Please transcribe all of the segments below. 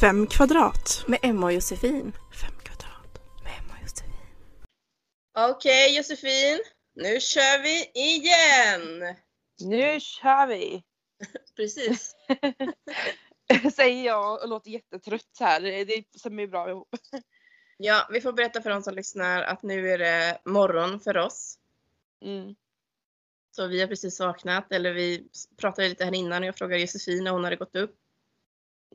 Fem kvadrat. Med Emma och Josefin. Fem kvadrat. Med Emma och Josefin. Okej Josefin, nu kör vi igen! Nu kör vi! Precis. Säger jag och låter jättetrött här. Det stämmer ju bra ihop. Ja, vi får berätta för de som lyssnar att nu är det morgon för oss. Mm. Så vi har precis vaknat, eller vi pratade lite här innan och jag frågade Josefin när hon hade gått upp.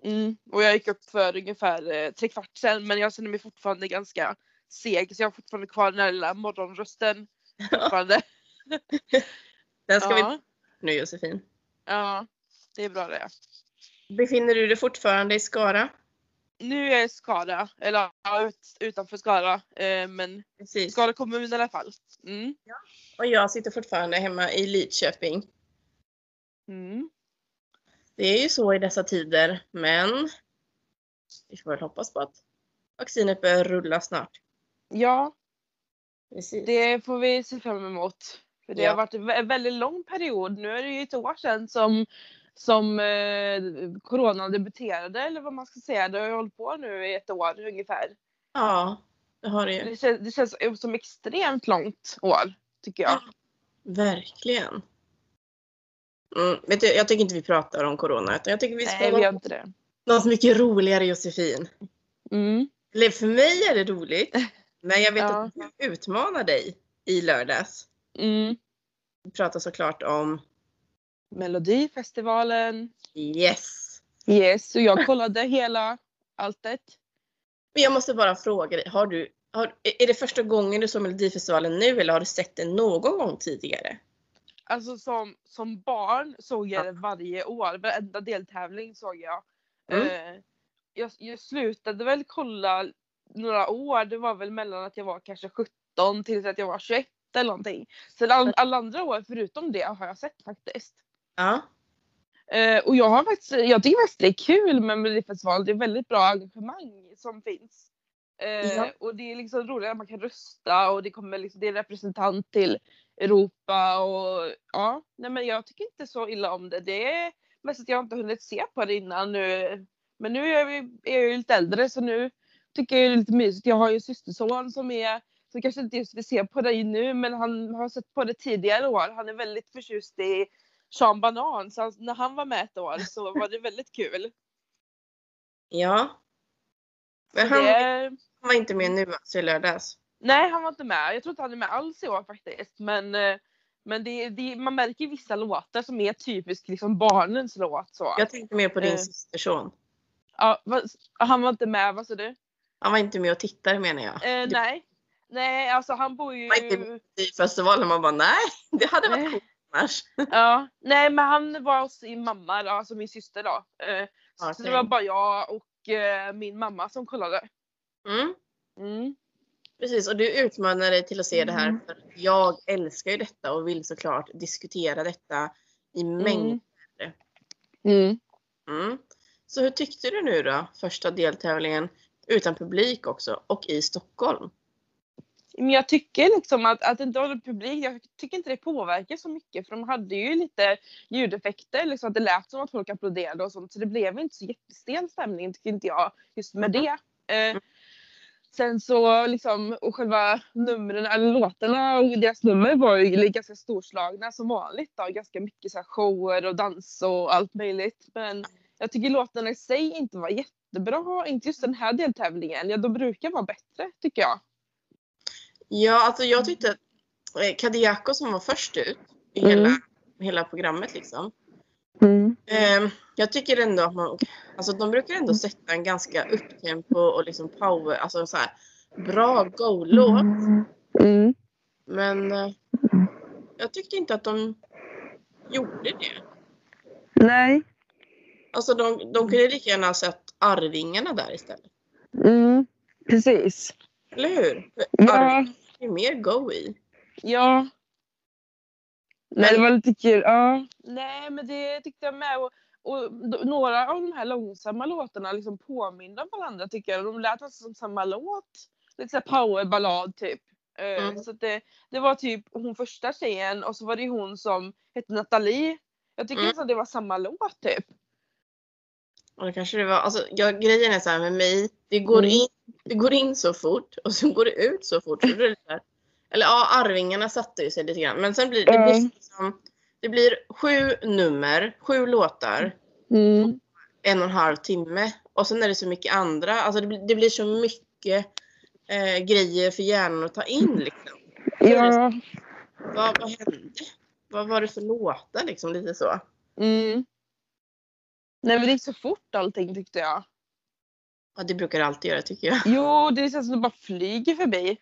Mm. Och jag gick upp för ungefär eh, tre kvart sedan men jag känner mig fortfarande ganska seg så jag har fortfarande kvar den här lilla morgonrösten. Fortfarande. Den ska ja. vi nu Josefin. ja, det är bra det. Befinner du dig fortfarande i Skara? Nu är jag i Skara, eller ja, ut, utanför Skara. Eh, men Precis. Skara kommun i alla fall. Mm. Och jag sitter fortfarande hemma i Lidköping. Mm. Det är ju så i dessa tider, men vi får väl hoppas på att vaccinet börjar rulla snart. Ja, Precis. det får vi se fram emot. För det Ja. har varit en vä- väldigt lång period. Nu är det ju ett år sedan som, som eh, coronan debuterade eller vad man ska säga. Det har ju hållit på nu i ett år ungefär. Ja, det har det ju. Det känns, det känns som extremt långt år tycker jag. Verkligen. Mm, vet du, jag tycker inte vi pratar om corona utan jag tycker vi ska Nej, vi gör inte det. något mycket roligare Josefin. Mm. Eller för mig är det roligt. Men jag vet Ja. att du utmanar dig i lördags. Mm. Vi pratar såklart om Melodifestivalen. Yes! Yes, och jag kollade hela alltet. Men jag måste bara fråga dig, har du, har, är det första gången du såg Melodifestivalen nu eller har du sett det någon gång tidigare? Alltså som, som barn såg jag det varje år. Varenda deltävling såg jag. Mm. Eh, jag. Jag slutade väl kolla några år. Det var väl mellan att jag var kanske 17 till att jag var 21 eller någonting. Så all, alla andra år förutom det har jag sett faktiskt. Ja. Eh, och jag har faktiskt, jag tycker faktiskt det är kul med Melodifestivalen. Det är väldigt bra engagemang som finns. Eh, Ja. Och det är liksom roligt att man kan rösta och det kommer liksom, det är representant till Europa och ja, nej men jag tycker inte så illa om det. Det är mest att jag inte hunnit se på det innan nu. Men nu är, vi, är jag ju lite äldre så nu tycker jag det är lite mysigt. Jag har ju systerson som är som kanske inte just vill se på det nu men han har sett på det tidigare år. Han är väldigt förtjust i Sean Banan så han, när han var med ett år så var det väldigt kul. Ja. Men Så han, det, han var inte med nu alltså i lördags. nej han var inte med. Jag tror inte han är med alls i år faktiskt. Men, eh, men det, det, man märker vissa låtar som är typiskt liksom barnens låt. Så. Jag tänkte mer på din Eh. systerson. Ja, han var inte med, vad sa du? Han var inte med och tittade menar jag. Du nej. Nej, alltså han bor ju... var inte med i festivalen. Man bara nej, det hade varit coolt annars. Ja, nej men han var hos sin mamma, alltså min syster då. Eh, så Okej. det var bara jag och min mamma som kollade. Mm. Mm. Precis, och du utmanar dig till att se det här. Mm. För jag älskar ju detta och vill såklart diskutera detta i mängder. Mm. Mm. Så hur tyckte du nu då, första deltävlingen utan publik också och i Stockholm? Men jag tycker liksom att, att det inte var publik, jag tycker inte det påverkar så mycket för de hade ju lite ljudeffekter, liksom att det lät som att folk applåderade och sånt så det blev inte så jättestel stämning tycker inte jag just med det. Eh, sen så liksom, och själva numren, eller låtarna och deras nummer var ju ganska storslagna som vanligt då, ganska mycket så här shower och dans och allt möjligt. Men jag tycker låtarna i sig inte var jättebra, inte just den här deltävlingen, ja de brukar vara bättre tycker jag. Ja, alltså jag tyckte att eh, Kadiako som var först ut i Mm. hela, hela programmet liksom. Eh, jag tycker ändå att man, alltså de brukar ändå sätta en ganska upptempo och liksom power, alltså så här bra go-låt. Mm. Men eh, jag tyckte inte att de gjorde det. Nej. Alltså de, de kunde lika gärna ha sett Arvingarna där istället. Mm. Precis. Eller hur? Ja. Arvingarna är mer go i. Ja. Nej, det var lite kul. Ja. Nej, men det tyckte jag med. Och, och några av de här långsamma låtarna liksom påminner om varandra tycker jag. De lät nästan som samma låt. Lite såhär powerballad typ. Eh, Mm. Så att det, det var typ hon första tjejen och så var det hon som hette Nathalie. Jag tycker Mm. nästan det var samma låt typ. Och det kanske det var. Alltså, ja, grejen är så här med mig. Det går, Mm. in, det går in så fort och sen går det ut så fort. Så det det så eller ja, Arvingarna satte ju sig lite grann. Men sen blir det, blir Mm. liksom, det blir sju nummer, sju låtar, Mm. en och en halv timme. Och sen är det så mycket andra. Alltså det, blir- det blir så mycket eh, grejer för hjärnan att ta in. Liksom. Ja. Vad, vad hände? Vad var det för låtar? Liksom, lite så. Mm. Nej men det gick så fort allting tyckte jag. Ja, det brukar det alltid göra tycker jag. Jo, det känns som det bara flyger förbi.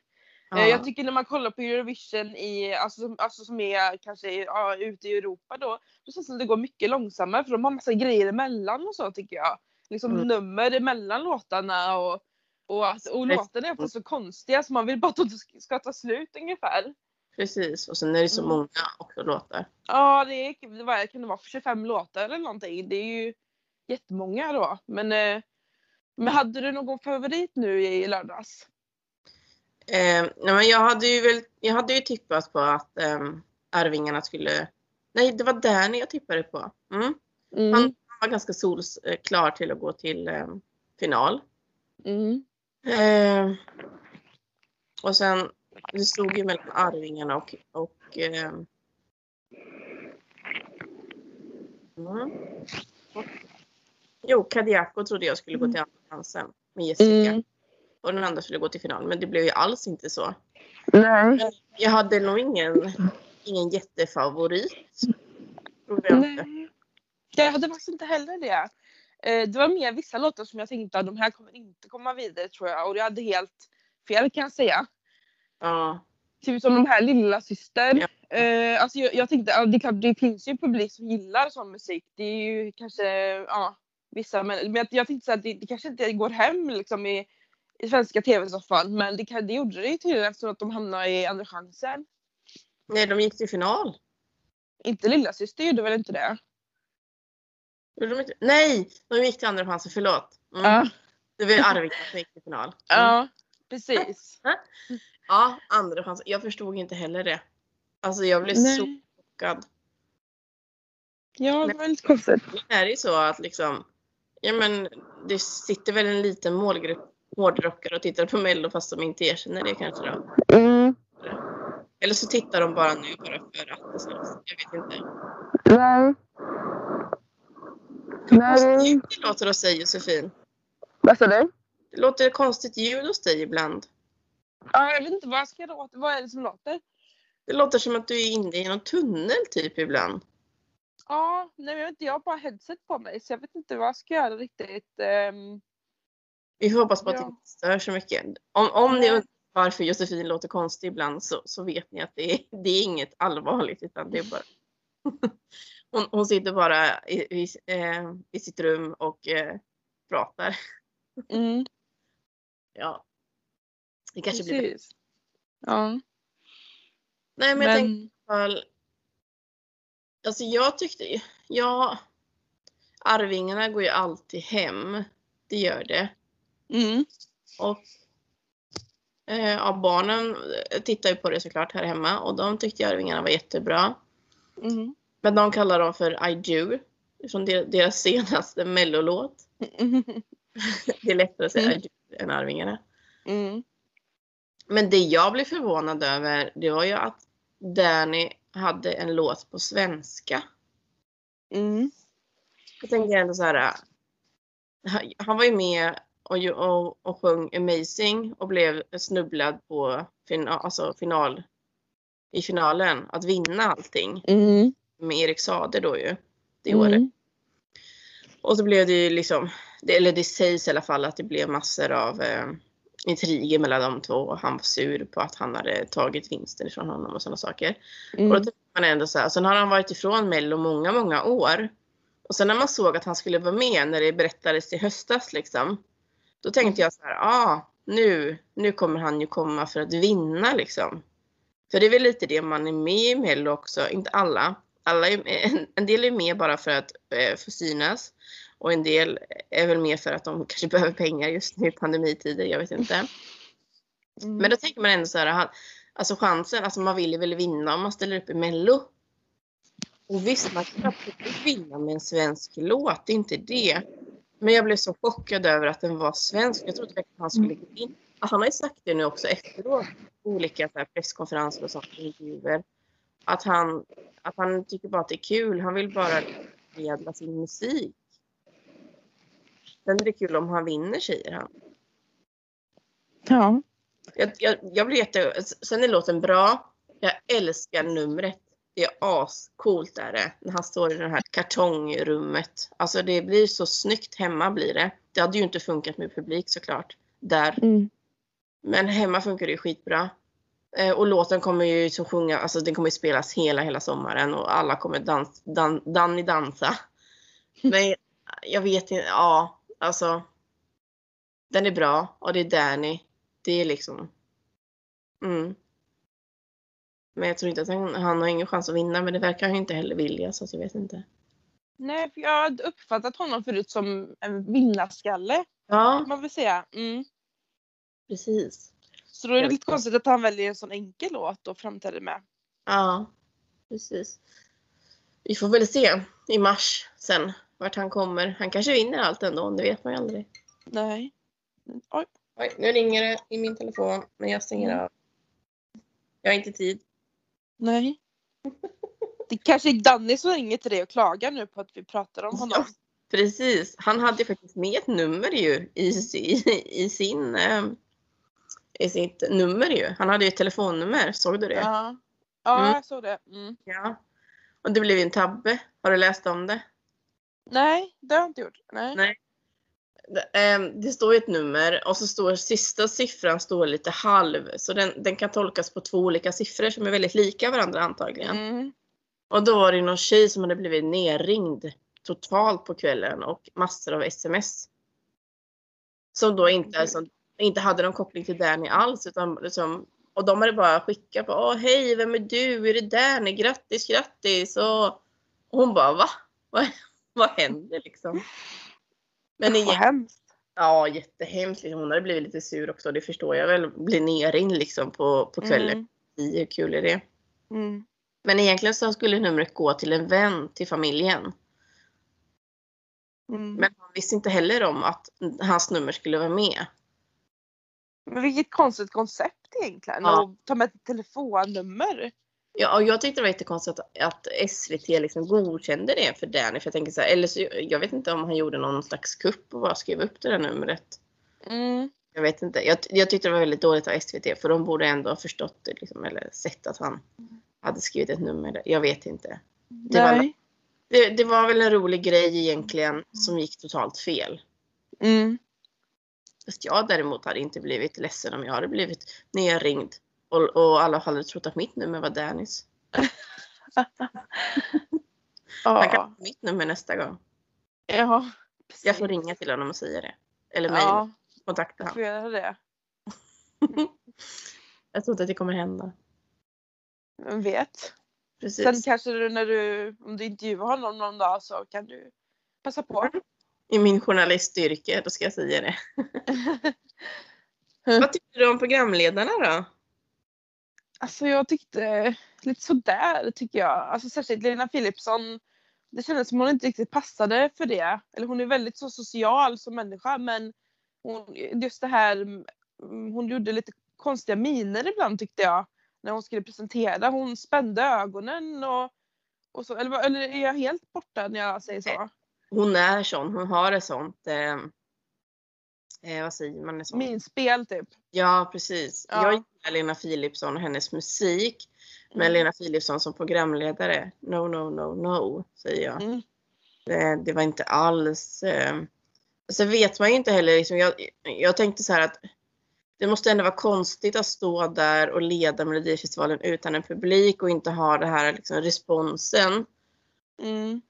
Ja. Eh, Jag tycker när man kollar på Eurovision i, alltså, alltså som är kanske ja, ute i Europa då, då känns det som det går mycket långsammare för de har massa grejer emellan och så tycker jag. Liksom Mm. nummer emellan låtarna och, och, att, och låtarna är ofta så konstiga så man vill bara att de ska ta slut ungefär. Precis. Och sen är det så Mm. många också låtar. Ja, det, är, det var, kan det vara 25 låtar eller någonting. Det är ju jättemånga då. Men, eh, men hade du någon favorit nu i lördags? Eh, nej, men jag hade ju väl, jag hade ju tippat på att eh, Arvingarna skulle, nej det var Danny jag tippade på. Mm. Mm. Han var ganska solklar till att gå till eh, final. Mm. Eh, och sen, det stod ju mellan Arvingarna och, och eh, mm. Jo, Kadiako trodde jag skulle gå till andra chansen med Jessica. Mm. Och den andra skulle gå till final. Men det blev ju alls inte så. Nej. Jag hade nog ingen, ingen jättefavorit. Tror jag inte. Nej. Jag hade faktiskt inte heller det. Eh, Det var mer vissa låtar som jag tänkte att de här kommer inte komma vidare tror jag. Och jag hade helt fel kan jag säga. Ja. Typ som de här lilla syster. Ja. Eh, alltså jag, jag tänkte, ja, det, det finns ju publik som gillar sån musik. Det är ju kanske, ja, vissa. Men, men jag, tänkte så att det, det kanske inte går hem liksom i, i svenska tv-soffan. Men det, det gjorde det ju tydligen eftersom att de hamnade i andra chansen. Nej, de gick till final. Inte lilla syster gjorde väl inte det? Gjorde de inte? Nej, de gick till andra chansen. Förlåt. Mm. Ja. Det var Arvingarna som gick till final. Mm. Ja, precis. Ja, andra chansen. Jag förstod inte heller det. Alltså jag blev så Nej. chockad. Ja, det var lite konstigt. Det är ju så att liksom, ja men det sitter väl en liten målgrupp hårdrockare och tittar på mello fast de inte erkänner det kanske då. Mm. Eller så tittar de bara nu bara för att. Alltså, jag vet inte. Nej. Konstigt ljud det låter hos dig Josefin. Vad sa du? Det låter konstigt ljud hos dig ibland. Ja, jag vet inte vad ska jag låta. Vad är det som låter? Det låter som att du är inne i någon tunnel typ ibland. Ja, nej men jag vet inte. Jag har bara headset på mig så jag vet inte vad jag ska göra riktigt. Ehm, Vi får hoppas på att det Ja. inte stör så mycket. Om, om ni undrar varför Josefin låter konstig ibland så, så vet ni att det är, det är inget allvarligt utan det är bara hon, hon sitter bara i, i, eh, i sitt rum och eh, pratar. mm, Ja. Det kanske blir bättre. precis. Ja. Nej men, jag tänkte Men, i alla fall. Alltså jag tyckte ju, ja. Arvingarna går ju alltid hem. Det gör det. mm, Och eh, ja, barnen tittar ju på det såklart här hemma och de tyckte Arvingarna var jättebra. mm, Men de kallar dem för I do. Från der- deras senaste mellolåt. mm, Det är lättare att säga Mm. I do än Arvingarna. mm, Men det jag blev förvånad över det var ju att Danny hade en låt på svenska. mm, Jag tänker ändå så här. han- var ju med och, och, och sjöng Amazing och blev snubblad på final, alltså final, i finalen att vinna allting mm, med Erik Saade då ju. Det året. mm, Och så blev det ju liksom, det, eller det sägs i alla fall att det blev massor av eh, intriger mellan de två och han var sur på att han hade tagit vinsten ifrån honom och sådana saker. Och då mm, tänkte man ändå så här, sen har han varit ifrån Mello många, många år. Och sen när man såg att han skulle vara med när det berättades i höstas liksom. Då tänkte jag så här, ah, nu, nu kommer han ju komma för att vinna liksom. För det är väl lite det man är med i Mello också, inte alla. alla är, en, en del är med bara för att eh, få synas. Och en del är väl med för att de kanske behöver pengar just nu i pandemitider, jag vet inte. mm. Men då tänker man ändå så här, alltså chansen, alltså man vill ju väl vinna om man ställer upp i mello. Och visst, man kan absolut vinna med en svensk låt, det är inte det. Men jag blev så chockad över att den var svensk. Jag trodde verkligen att han skulle gå in. Han har ju sagt det nu också efteråt, olika så här, presskonferenser och sånt, intervjuer. Att han, att han tycker bara att det är kul. Han vill bara förmedla sin musik. Sen är det kul om han vinner, säger han. Ja. Jag, jag, jag blir jätte... Sen är låten bra. Jag älskar numret. Det är ascoolt är det. När han står i det här kartongrummet. Alltså det blir så snyggt hemma blir det. Det hade ju inte funkat med publik såklart. Där. Mm. Men hemma funkar det ju skitbra. Eh, och låten kommer ju som sjunga, alltså den kommer ju spelas hela, hela sommaren och alla kommer dans, dan, Danny dansa. Men jag vet inte, ja, alltså. Den är bra och det är Danny. Det är liksom. Mm. Men jag tror inte att han, han har ingen chans att vinna men det verkar han inte heller vilja så jag vet inte. Nej, för jag hade uppfattat honom förut som en vinnarskalle. Ja, Man vill säga. Mm. precis. Så då är det lite konstigt att han väljer en sån enkel låt och framträder med. Ja, precis. Vi får väl se i mars sen vart han kommer. Han kanske vinner allt ändå, det vet man ju aldrig. Nej. Oj. Oj, nu ringer det i min telefon, men jag stänger Mm. av. Jag har inte tid. Nej. Det kanske är Danny som ringer till dig och klagar nu på att vi pratar om honom. Precis. Han hade ju faktiskt med ett nummer ju i, i, i sin eh, i sitt nummer ju. Han hade ju ett telefonnummer, såg du det? Ja, ja Mm. jag såg det. Mm. Ja. Och det blev ju en tabbe. Har du läst om det? Nej, det har jag inte gjort. Nej. Nej. Det, ehm, står ett nummer och så står sista siffran står lite halv. Så den, den kan tolkas på två olika siffror som är väldigt lika varandra antagligen. Mm. Och då var det någon tjej som hade blivit nerringd totalt på kvällen och massor av sms. Som då inte, Okej. som, inte hade någon koppling till Danny alls. Utan liksom, och de hade bara skickat på Åh hej, vem är du? Är det Danny? Grattis, grattis! Och, och hon bara va? Vad, vad händer liksom? Men Vad igen, hemskt. ja jättehemskt. Liksom. Hon hade blivit lite sur också. Det förstår jag väl. Bli nerringd liksom på, på kvällen. Mm. Hur kul är det? Mm. Men egentligen så skulle numret gå till en vän till familjen. Mm. Men han visste inte heller om att hans nummer skulle vara med. Men vilket konstigt koncept egentligen. Ja. Att ta med ett telefonnummer. Ja, och jag tyckte det var jättekonstigt att, att SVT liksom godkände det för Danny. För jag tänker så här, eller så, jag vet inte om han gjorde någon slags kupp och bara skrev upp det där numret. Mm. Jag vet inte. Jag, jag tyckte det var väldigt dåligt av SVT för de borde ändå ha förstått det liksom, eller sett att han hade skrivit ett nummer. där. Jag vet inte. Det var, det, det var väl en rolig grej egentligen som gick totalt fel. Mm. Fast jag däremot hade inte blivit ledsen om jag hade blivit nerringd och, och alla hade trott att mitt nummer var Dannys. Han kan ha mitt nummer nästa gång. Ja. Jag får ringa till honom och säga det. Eller mejla, Ja, kontakta jag får honom. det. Jag tror inte att det kommer hända. Vem vet. Precis. Sen kanske du när du, om du intervjuar honom någon dag så kan du passa på. I min journalistyrke, då ska jag säga det. Vad tycker du om programledarna då? Alltså jag tyckte lite sådär tycker jag. Alltså särskilt Lena Philipsson. Det kändes som hon inte riktigt passade för det. Eller hon är väldigt så social som människa men hon, just det här, mm, hon gjorde lite konstiga miner ibland tyckte jag. När hon skulle presentera. Hon spände ögonen och, och så. Eller, eller är jag helt borta när jag säger så? Eh, hon är sån, hon har ett sånt, eh, eh, vad säger man? Sånt? Minspel typ. Ja, precis. Ja. Jag gillar Lena Philipsson och hennes musik. Men Mm. Lena Philipsson som programledare, no, no, no, no, säger jag. Mm. Det, det var inte alls... Eh, så vet man ju inte heller, liksom, jag, jag tänkte så här att det måste ändå vara konstigt att stå där och leda Melodifestivalen utan en publik och inte ha det här liksom, responsen. Mm.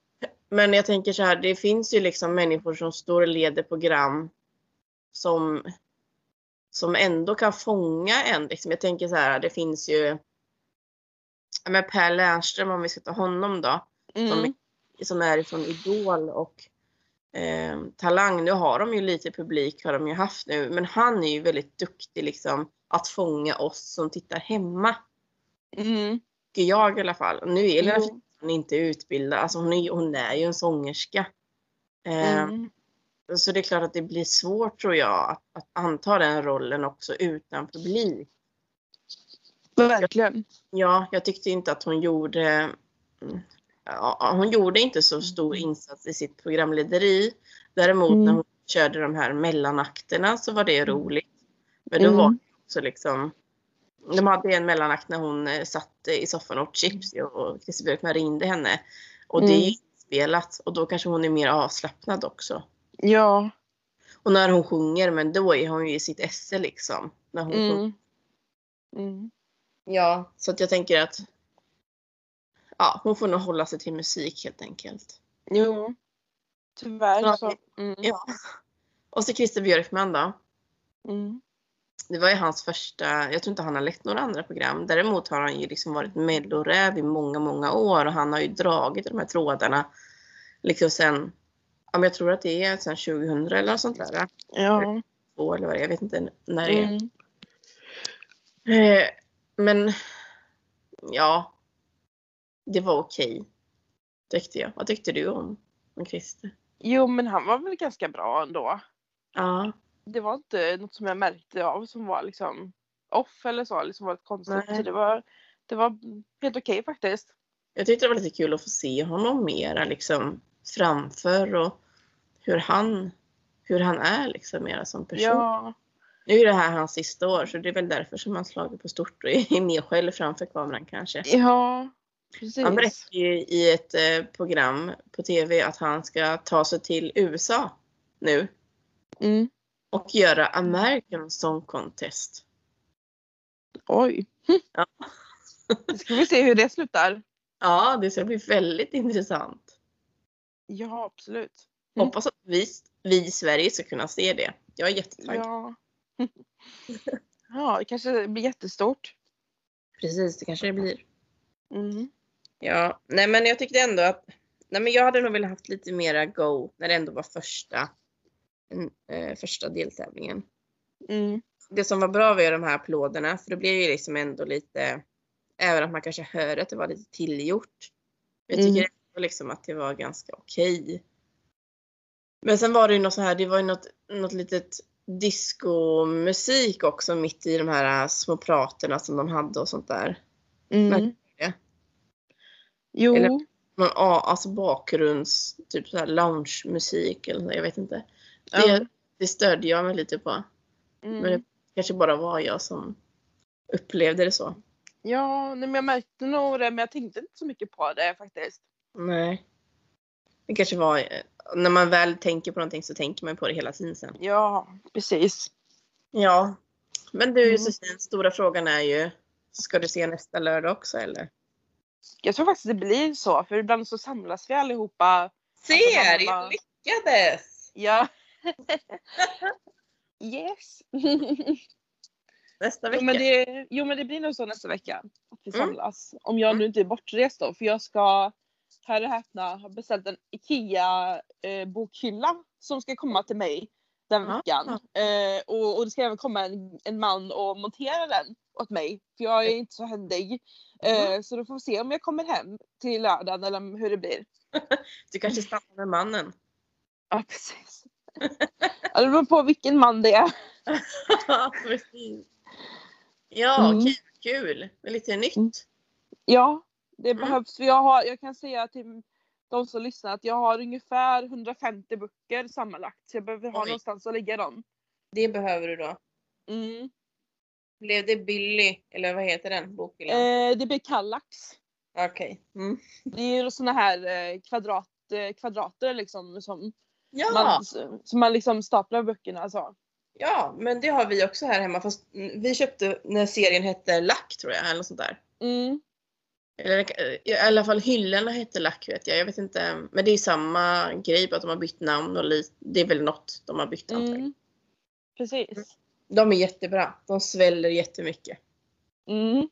Men jag tänker så här, det finns ju liksom människor som står och leder program som, som ändå kan fånga en. Liksom. Jag tänker så här, det finns ju men Per Lernström om vi ska ta honom då, Mm. som, som är ifrån Idol och eh, Talang. Nu har de ju lite publik har de ju haft nu, men han är ju väldigt duktig liksom att fånga oss som tittar hemma. Mm. Tycker jag i alla fall. Nu är Lena hon inte utbildad. Alltså hon är, hon är ju en sångerska. Eh, Mm. Så det är klart att det blir svårt tror jag att, att anta den rollen också utan publik. Verkligen. Ja, jag tyckte inte att hon gjorde mm, ja, hon gjorde inte så stor insats i sitt programlederi. Däremot Mm. när hon körde de här mellanakterna så var det roligt. Men då Mm. var det också liksom de hade en mellanakt när hon eh, satt eh, i soffan och åt chips och Christer Björkman ringde henne. Och det är ju Mm. inspelat och då kanske hon är mer avslappnad också. Ja. Och när hon sjunger, men då är hon ju i sitt esse liksom. När hon sjunger. Mm. Mm. Ja, så att jag tänker att ja, hon får nog hålla sig till musik helt enkelt. Jo. Tyvärr så. Mm. Ja. Och så Christer Björkman då. Mm. Det var ju hans första, jag tror inte han har lett några andra program. Däremot har han ju liksom varit melloräv i många, många år och han har ju dragit de här trådarna. Liksom sen, ja men jag tror att det är sen 2000 eller något sånt där. Ja. Två eller vad det är, jag vet inte när det är. Mm. Eh, men ja, det var okej. Tyckte jag. Vad tyckte du om, om Christer? Jo men han var väl ganska bra ändå. Ja, Det var inte något som jag märkte av som var liksom off eller så, eller som var konstigt. Nej. Så det var, det var helt okej faktiskt. jag tyckte det var lite kul att få se honom mera liksom framför och hur han, hur han är liksom mera som person. Ja. Nu är det här hans sista år så det är väl därför som han slagit på stort och är mer själv framför kameran kanske. Ja. Precis. Han berättade ju i ett eh, program på TV att han ska ta sig till USA nu Mm. och göra American Song Contest. Oj. Ja. Nu ska vi se hur det slutar. Ja, det ska bli väldigt intressant. Ja absolut. Mm. Hoppas att vi, vi i Sverige ska kunna se det. Jag är jättetaggad. Ja. ja, det kanske blir jättestort. Precis, det kanske det blir. Mm. Ja, nej men jag tyckte ändå att nej men jag hade nog velat haft lite mera go när det ändå var första, mm, eh, första deltävlingen. Mm. Det som var bra var ju de här applåderna för det blev ju liksom ändå lite, även att man kanske hör att det var lite tillgjort. Jag tycker Mm. ändå liksom att det var ganska okej. Men sen var det ju något så här, det var ju något, något litet diskomusik också mitt i de här små praterna som de hade och sånt där. Mm. Det. Jo. Eller- någon alltså bakgrunds, typ så här loungemusik eller så, jag vet inte. Det, Ja. det störde jag mig lite på. Mm. Men det kanske bara var jag som upplevde det så. Ja, nej, men jag märkte nog det men jag tänkte inte så mycket på det faktiskt. Nej. Det kanske var, eh, när man väl tänker på någonting så tänker man på det hela tiden sen. Ja, precis. Ja. Men du Mm. Josefin, stora frågan är ju, ska du se nästa lördag också eller? Jag tror faktiskt det blir så för ibland så samlas vi allihopa. Ser! mamma- Jag lyckades! Ja. yes. Nästa jo, vecka. men det, jo men det blir nog så nästa vecka. Att vi Mm. samlas. Om jag nu inte är bortrest då för jag ska, här och häpna, ha beställt en IKEA eh, som ska komma till mig den veckan. Eh, och, och det ska även komma en, en man och montera den åt mig. För jag är inte så händig. Eh, så då får vi se om jag kommer hem till lördagen eller hur det blir. Du kanske stannar med mannen. Ja precis. ja, det beror på vilken man det är. Precis. Ja, Mm. kul. Men lite nytt. Mm. Ja, det Mm. behövs. För jag, har, jag kan säga till de som lyssnar att jag har ungefär 150 böcker sammanlagt. Så jag behöver ha Oj. någonstans att lägga dem. Det behöver du då. Mm. Blev det Billy, eller vad heter den bokhyllan? Eh, det blir kallax. Okej. Mm. Det är ju såna här eh, kvadrat, eh, kvadrater liksom som Ja, man, som man liksom staplar böckerna. Alltså. ja, men det har vi också här hemma. Fast vi köpte när serien hette Lack tror jag, eller något sånt där. Mm. Eller eh, i alla fall hyllorna hette Lack vet jag. Jag vet inte. Men det är samma grej på att de har bytt namn och det är väl något de har bytt antagligen. Mm. Precis. De är jättebra. De sväller jättemycket. Mm.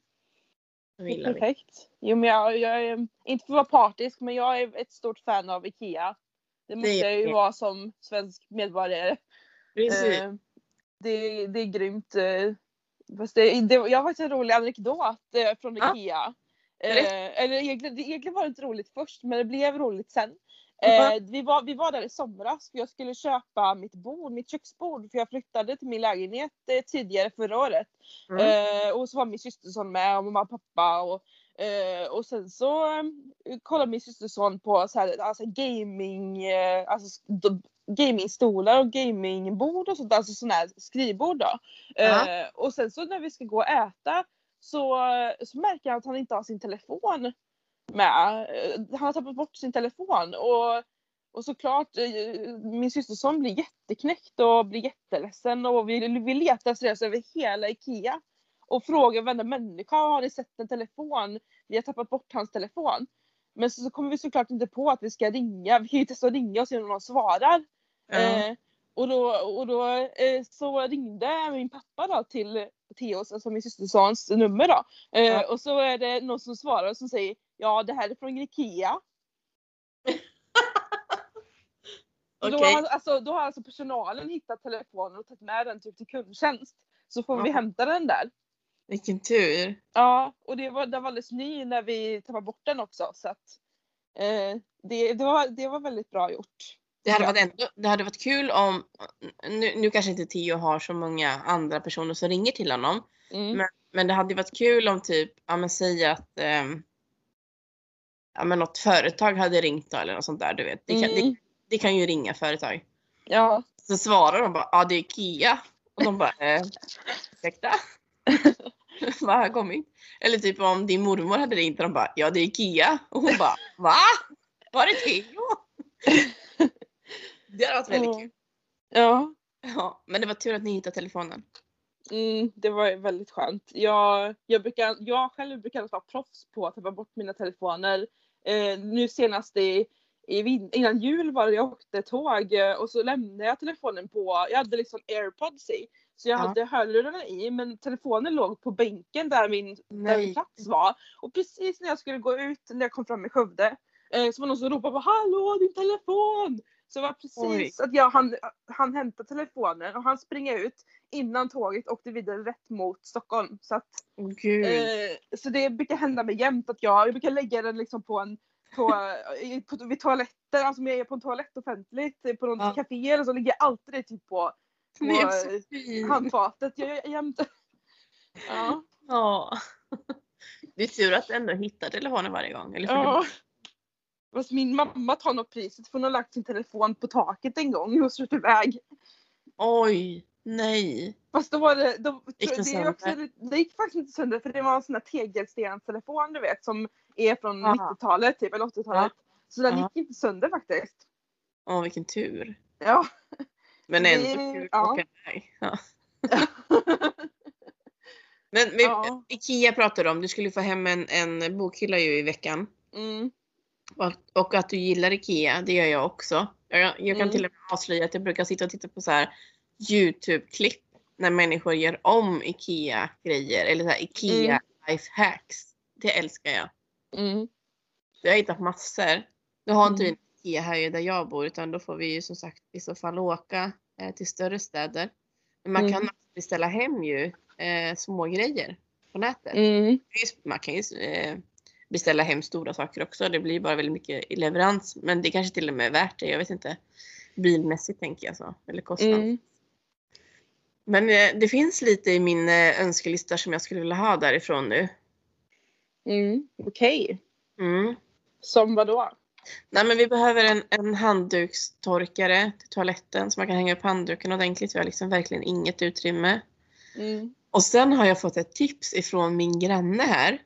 De gillar vi. Perfekt. Jo men jag, jag är, inte för att vara partisk men jag är ett stort fan av IKEA. Det måste är jag ju vara som svensk medborgare. Precis. Eh, det, det är grymt. eh, Fast det, det, jag har faktiskt en rolig anekdot eh, från. IKEA. Eh, eller egentligen, det- egentligen var det inte roligt först men det blev roligt sen. Eh, vi, var, vi var där i somras för jag skulle köpa mitt bord, mitt köksbord för jag flyttade till min lägenhet eh, tidigare förra året. Mm. Eh, och så var min systerson med och mamma och pappa och, eh, och sen så eh, kollade min systerson på så här, alltså gaming, eh, alltså gamingstolar och gamingbord och sånt, alltså sådana här skrivbord då. Och sen så när vi ska gå och äta så, så märker jag att han inte har sin telefon med. Han har tappat bort sin telefon och, och såklart eh, min systerson blir jätteknäckt och blir jätteledsen och vi, vi letar seriöst över hela IKEA och frågar varenda människa, har ni sett en telefon? Vi har tappat bort hans telefon. Men så, så kommer vi såklart inte på att vi ska ringa, vi kan ju testa att ringa och se om någon svarar. Ja. Eh, och då, och då eh, så ringde min pappa då till Theos, alltså min systersons nummer då. Eh, Ja. Och så är det någon som svarar som säger ja det här är från IKEA. Och Då, har, alltså, då har alltså personalen hittat telefonen och tagit med den typ till kundtjänst. Så får vi Ja. hämta den där. Vilken tur. Ja, och det var, den var alldeles ny när vi tappade bort den också. Så att, eh, det, det, var, det var väldigt bra gjort. Det hade, Ja. varit ändå, det hade varit kul om, nu, nu kanske inte Theo har så många andra personer som ringer till honom. Mm. Men, men det hade varit kul om typ, ja men säg att ehm, ja men något företag hade ringt då eller något sånt där du vet. Det kan, det, Mm. det kan ju ringa företag. Ja. Så svarar de bara, ja det är Kia. Och de bara, eh, ursäkta? Vad har kommit? Eller typ om din mormor hade ringt och de bara, ja det är Kia. Och hon bara, va? Var det Theo? Det hade varit väldigt Ja. kul. Ja. Ja, men det var tur att ni hittade telefonen. Mm, det var väldigt skönt. Jag, jag, brukar, jag själv brukar vara proffs på att tappa bort mina telefoner. Eh, nu senast i, i, vin- innan jul var det jag åkte tåg eh, och så lämnade jag telefonen på, jag hade liksom airpods i. Så jag Ja. hade hörlurarna i men telefonen låg på bänken där min, där min plats var. Och precis när jag skulle gå ut, när jag kom fram i Skövde, eh, så var någon som ropade på Hallå din telefon! Så det var precis att jag hann, han hämta telefonen och han springa ut innan tåget åkte vidare rätt mot Stockholm. Så, att, gud. eh, så det brukar hända mig jämt att jag, jag brukar lägga den liksom på en på, på, vid toaletten, alltså om jag är på en toalett offentligt, på något Ja. café eller så lägger jag alltid det typ på, på jag handfatet. Jag, jag, jämt. Ja. Ja. Det är tur att du ändå hittar telefonen varje gång. Eller ja. Fast min mamma tar nog priset för hon har lagt sin telefon på taket en gång och kört iväg. Oj, nej. Fast då var det, då, Gick det, är också, det gick faktiskt inte sönder för det var en sån här tegelstenstelefon du vet som är från Aha. 90-talet typ eller 80-talet. Så den Ja. gick inte sönder faktiskt. Åh, vilken tur. Ja. Men Det- ändå kul ja. Ja. Men vi, Ja. Ikea pratade om, du skulle få hem en, en bokhylla ju i veckan. Mm. Och, att du gillar Ikea, det gör jag också. Jag, jag kan Mm. till och med avslöja att jag brukar sitta och titta på så här Youtube-klipp när människor gör om Ikea-grejer eller så här Ikea Mm. life hacks. Det älskar jag. Mm. Jag har hittat massor. Nu har inte Mm. vi Ikea här där jag bor utan då får vi ju som sagt i så fall åka eh, till större städer. Men man Mm. kan också beställa hem ju eh, små grejer på nätet. Mm. Man kan ju eh, beställa hem stora saker också. Det blir bara väldigt mycket i leverans. Men det kanske till och med är värt det. Jag vet inte. Bilmässigt tänker jag så. Eller kostnad. Mm. Men eh, det finns lite i min eh, önskelista som jag skulle vilja ha därifrån nu. Mm. Okej. Mm. Som vad då? Nej men vi behöver en, en handdukstorkare till toaletten så man kan hänga upp handduken ordentligt. Vi har liksom verkligen inget utrymme. Mm. Och sen har jag fått ett tips ifrån min granne här.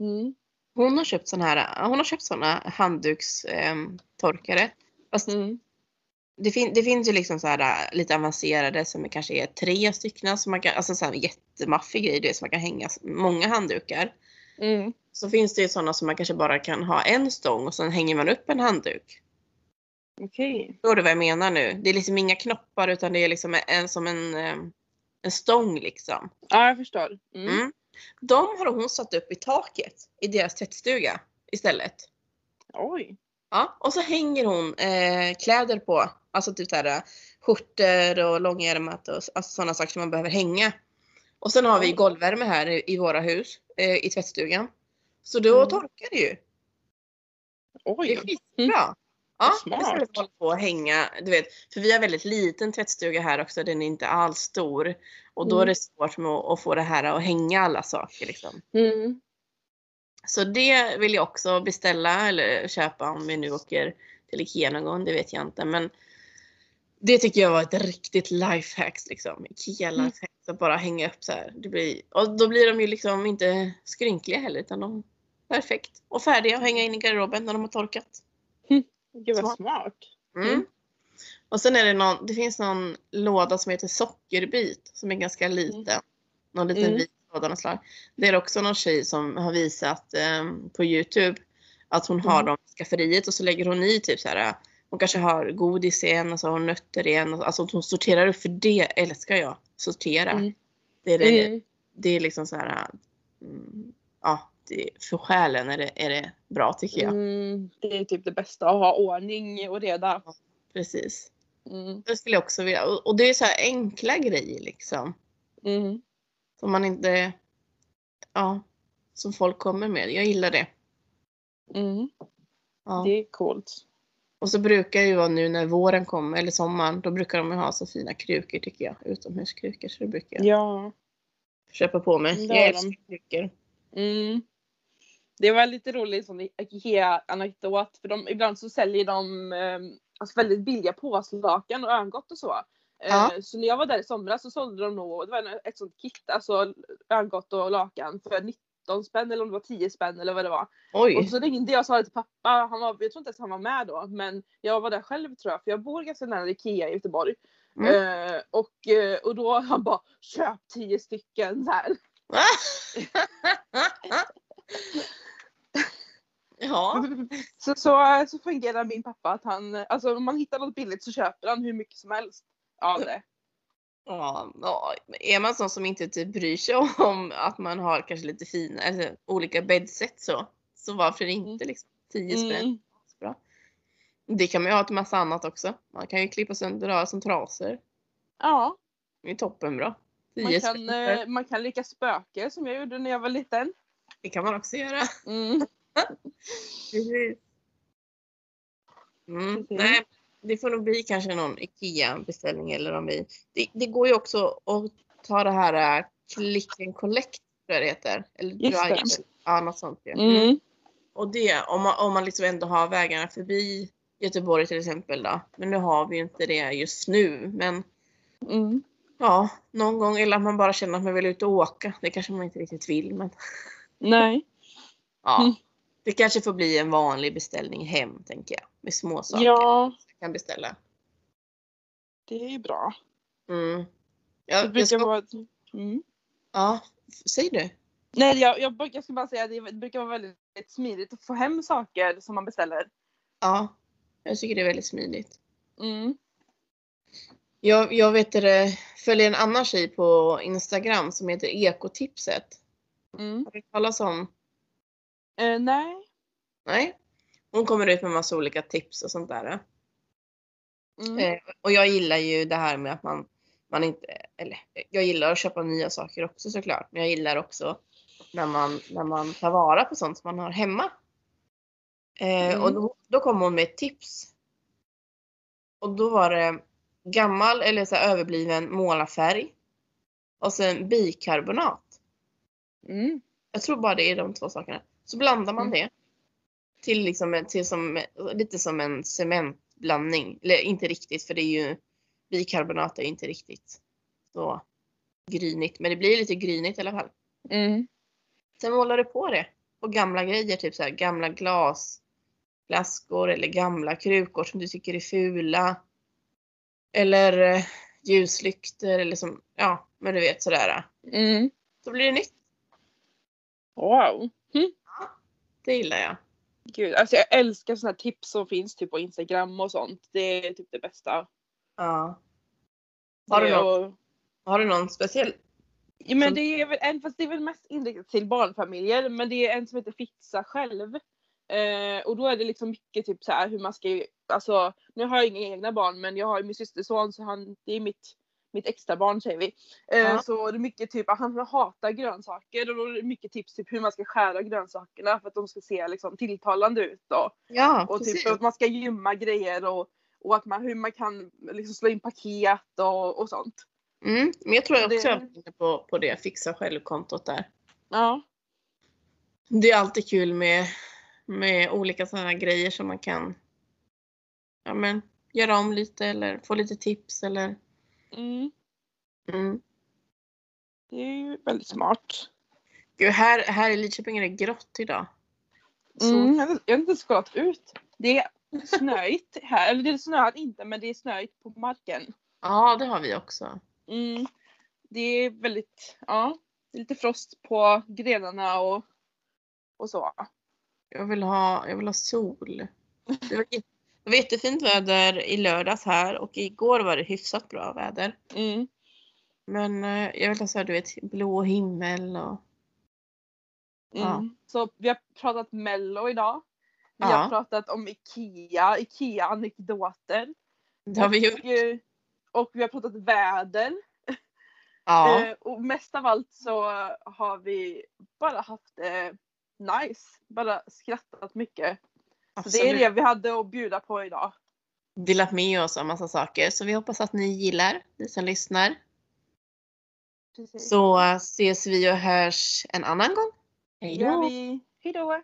Mm. Hon har köpt såna här, hon har köpt såna handdukstorkare. Fast Mm. det, fin, det finns ju liksom så här äh, lite avancerade som kanske är tre stycken. Så man kan, alltså så här jättemaffig grej, det som man kan hänga många handdukar. Mm. Så finns det ju sådana som man kanske bara kan ha en stång och sen hänger man upp en handduk. Okej. Förstår du vad jag menar nu? Det är liksom inga knoppar utan det är liksom en, som en, eh, en stång liksom. Ja, jag förstår. Mm. Mm. De har hon satt upp i taket i deras tvättstuga istället. Oj. Ja, och så hänger hon eh, kläder på. Alltså typ såhär skjortor och långärmat och alltså sådana saker som man behöver hänga. Och sen har vi golvvärme här i, i våra hus, eh, i tvättstugan. Så då Mm. torkar det ju. Det är Oj. skitbra. Ja, Smart. att hålla på och hänga, du vet, för vi har väldigt liten tvättstuga här också, den är inte alls stor. Och då är Mm. det svårt att, att få det här att hänga alla saker liksom. Mm. Så det vill jag också beställa eller köpa om vi nu åker till Ikea någon gång, det vet jag inte. Men det tycker jag var ett riktigt lifehack liksom. Ikea Mm. lifehack. Att bara hänga upp så här. Det blir, och då blir de ju liksom inte skrynkliga heller utan de perfekt. Och färdiga att hänga in i garderoben när de har torkat. Gud vad Smart. Mm. Mm. Och sen är det någon, det finns någon låda som heter sockerbit som är ganska liten. Någon liten Mm. vit låda av slag. Det är också någon tjej som har visat eh, på Youtube att hon har Mm. dem i skafferiet och så lägger hon i typ så här. Hon kanske har godis i en och så har hon nötter i en. Alltså hon sorterar upp för det älskar jag. Sortera. Mm. Det, är det, Mm. det är liksom så här. Mm, ja, det, för själen är det, är det bra tycker jag. Mm. Det är typ det bästa att ha ordning och reda. Precis. Mm. Det skulle jag också vilja. Och, det är så här enkla grejer liksom. Mm. Som man inte, ja, som folk kommer med. Jag gillar det. Mm. Ja. Det är coolt. Och så brukar ju vara nu när våren kommer, eller sommaren, då brukar de ju ha så fina krukor tycker jag. Utomhuskrukor. Så det brukar jag Ja. köpa på mig. Jag älskar krukor. Mm. Det var lite roligt som IKEA-anekdot för de, ibland så säljer de eh, alltså väldigt billiga påslakan och örngott och så. Eh, Ja. Så när jag var där i somras så sålde de nog, det var ett sånt kit, alltså örngott och lakan för 19 spänn eller om det var 10 spänn eller vad det var. Och Oj! så ringde jag och sa det till pappa, han var, jag tror inte ens han var med då men jag var där själv tror jag för jag bor ganska nära IKEA i Göteborg. Mm. Eh, och, eh, och då han bara köp 10 stycken så här. ja. Så, så, så fungerar min pappa att han, alltså om man hittar något billigt så köper han hur mycket som helst av det. Ja, ja, är man sån som inte typ bryr sig om att man har kanske lite fina, alltså, olika bäddset så, så varför inte liksom 10 spänn? Mm. Bra. Det kan man ju ha till massa annat också. Man kan ju klippa sönder och ha som trasor. Ja, Det är toppenbra. 10 man kan, eh, man kan leka spöke som jag gjorde när jag var liten. Det kan man också göra. Mm. Precis. Mm, Precis. nej, det får nog bli kanske någon IKEA-beställning eller om vi... Det, det går ju också att ta det här äh, click and collect tror jag det heter. Eller Just det. drive. Ja, något sånt ju. Mm. Och det, om man, om man liksom ändå har vägarna förbi Göteborg till exempel då. Men nu har vi ju inte det just nu. Men Mm. ja, någon gång eller att man bara känner att man vill ut och åka. Det kanske man inte riktigt vill men Nej. ja. Det kanske får bli en vanlig beställning hem tänker jag. Med små saker Ja, jag kan beställa. det är bra. Mm. Det Ja, jag brukar ska, vara... Mm. ja, säg du. Nej, jag, jag, jag ska bara säga att det brukar vara väldigt smidigt att få hem saker som man beställer. Ja, jag tycker det är väldigt smidigt. Mm. Jag, jag vet det, följer en annan tjej på Instagram som heter Ekotipset. Mm. Har du hört talas om? Eh, nej. Nej? Hon kommer ut med massa olika tips och sånt där. Mm. Eh, och jag gillar ju det här med att man, man inte, eller jag gillar att köpa nya saker också såklart. Men jag gillar också när man, när man tar vara på sånt som man har hemma. Eh, Mm. Och då, då kom hon med ett tips. Och då var det gammal eller så överbliven målarfärg. Och sen bikarbonat. Mm. Jag tror bara det är de två sakerna. Så blandar man Mm. det. Till liksom, till som, lite som en cementblandning. Eller inte riktigt för det är ju bikarbonat är inte riktigt så grynigt. Men det blir lite grynigt i alla fall. Mm. Sen målar du på det. På gamla grejer, typ så här gamla glasflaskor eller gamla krukor som du tycker är fula. Eller eh, ljuslyktor eller som, ja men du vet sådär. Mm. Så blir det nytt. Wow. Det gillar jag. Gud, alltså jag älskar såna här tips som finns typ på Instagram och sånt. Det är typ det bästa. Ja. Har du någon, och- har du någon speciell? Ja, men Som- det är väl en, fast det är väl mest inriktat till barnfamiljer. Men det är en som heter Fixa själv. Eh, och då är det liksom mycket typ så här hur man ska, ju- alltså nu har jag inga egna barn men jag har ju min systerson så han, det är mitt, mitt extra barn säger vi. Eh. Så det är mycket typ han hatar grönsaker och då är det mycket tips typ hur man ska skära grönsakerna för att de ska se liksom tilltalande ut. Och, Ja, och precis. typ att man ska gymma grejer och, och att man, hur man kan liksom slå in paket och, och sånt. Mm, men jag tror jag också Det- jag är inne på, på det, fixa själv-kontot där. Ja. Det är alltid kul med, med olika sådana grejer som man kan ja, men, göra om lite eller få lite tips eller Mm. mm. Det är ju väldigt smart. Gud, här, här i Lidköping är det grått idag. Så, Mm, jag har inte- jag har inte ens kollat ut. Det är snöigt här. Eller det snöar inte men det är snöigt på marken. Ja, det har vi också. Mm. Det är väldigt, ja. Det är lite frost på grenarna och, och så. Jag vill ha, jag vill ha sol. Det var, det var jättefint väder i lördags här och igår var det hyfsat bra väder. Mm. Men eh, jag vill här, du vet, blå himmel och Ja. Mm. Så vi har pratat mello idag. Vi Ja. har pratat om IKEA, IKEA-anekdoter. det har vi gjort. Och, eh, och vi har pratat väder. Ja, Eh, och mest av allt så har vi bara haft det nice. Bara skrattat mycket. Så det är absolut. det vi hade att bjuda på idag. Delat med oss av massa saker. Så vi hoppas att ni gillar, ni som lyssnar. Precis. Så eh, ses vi och hörs en annan gång. Hej då! vi. Hejdå!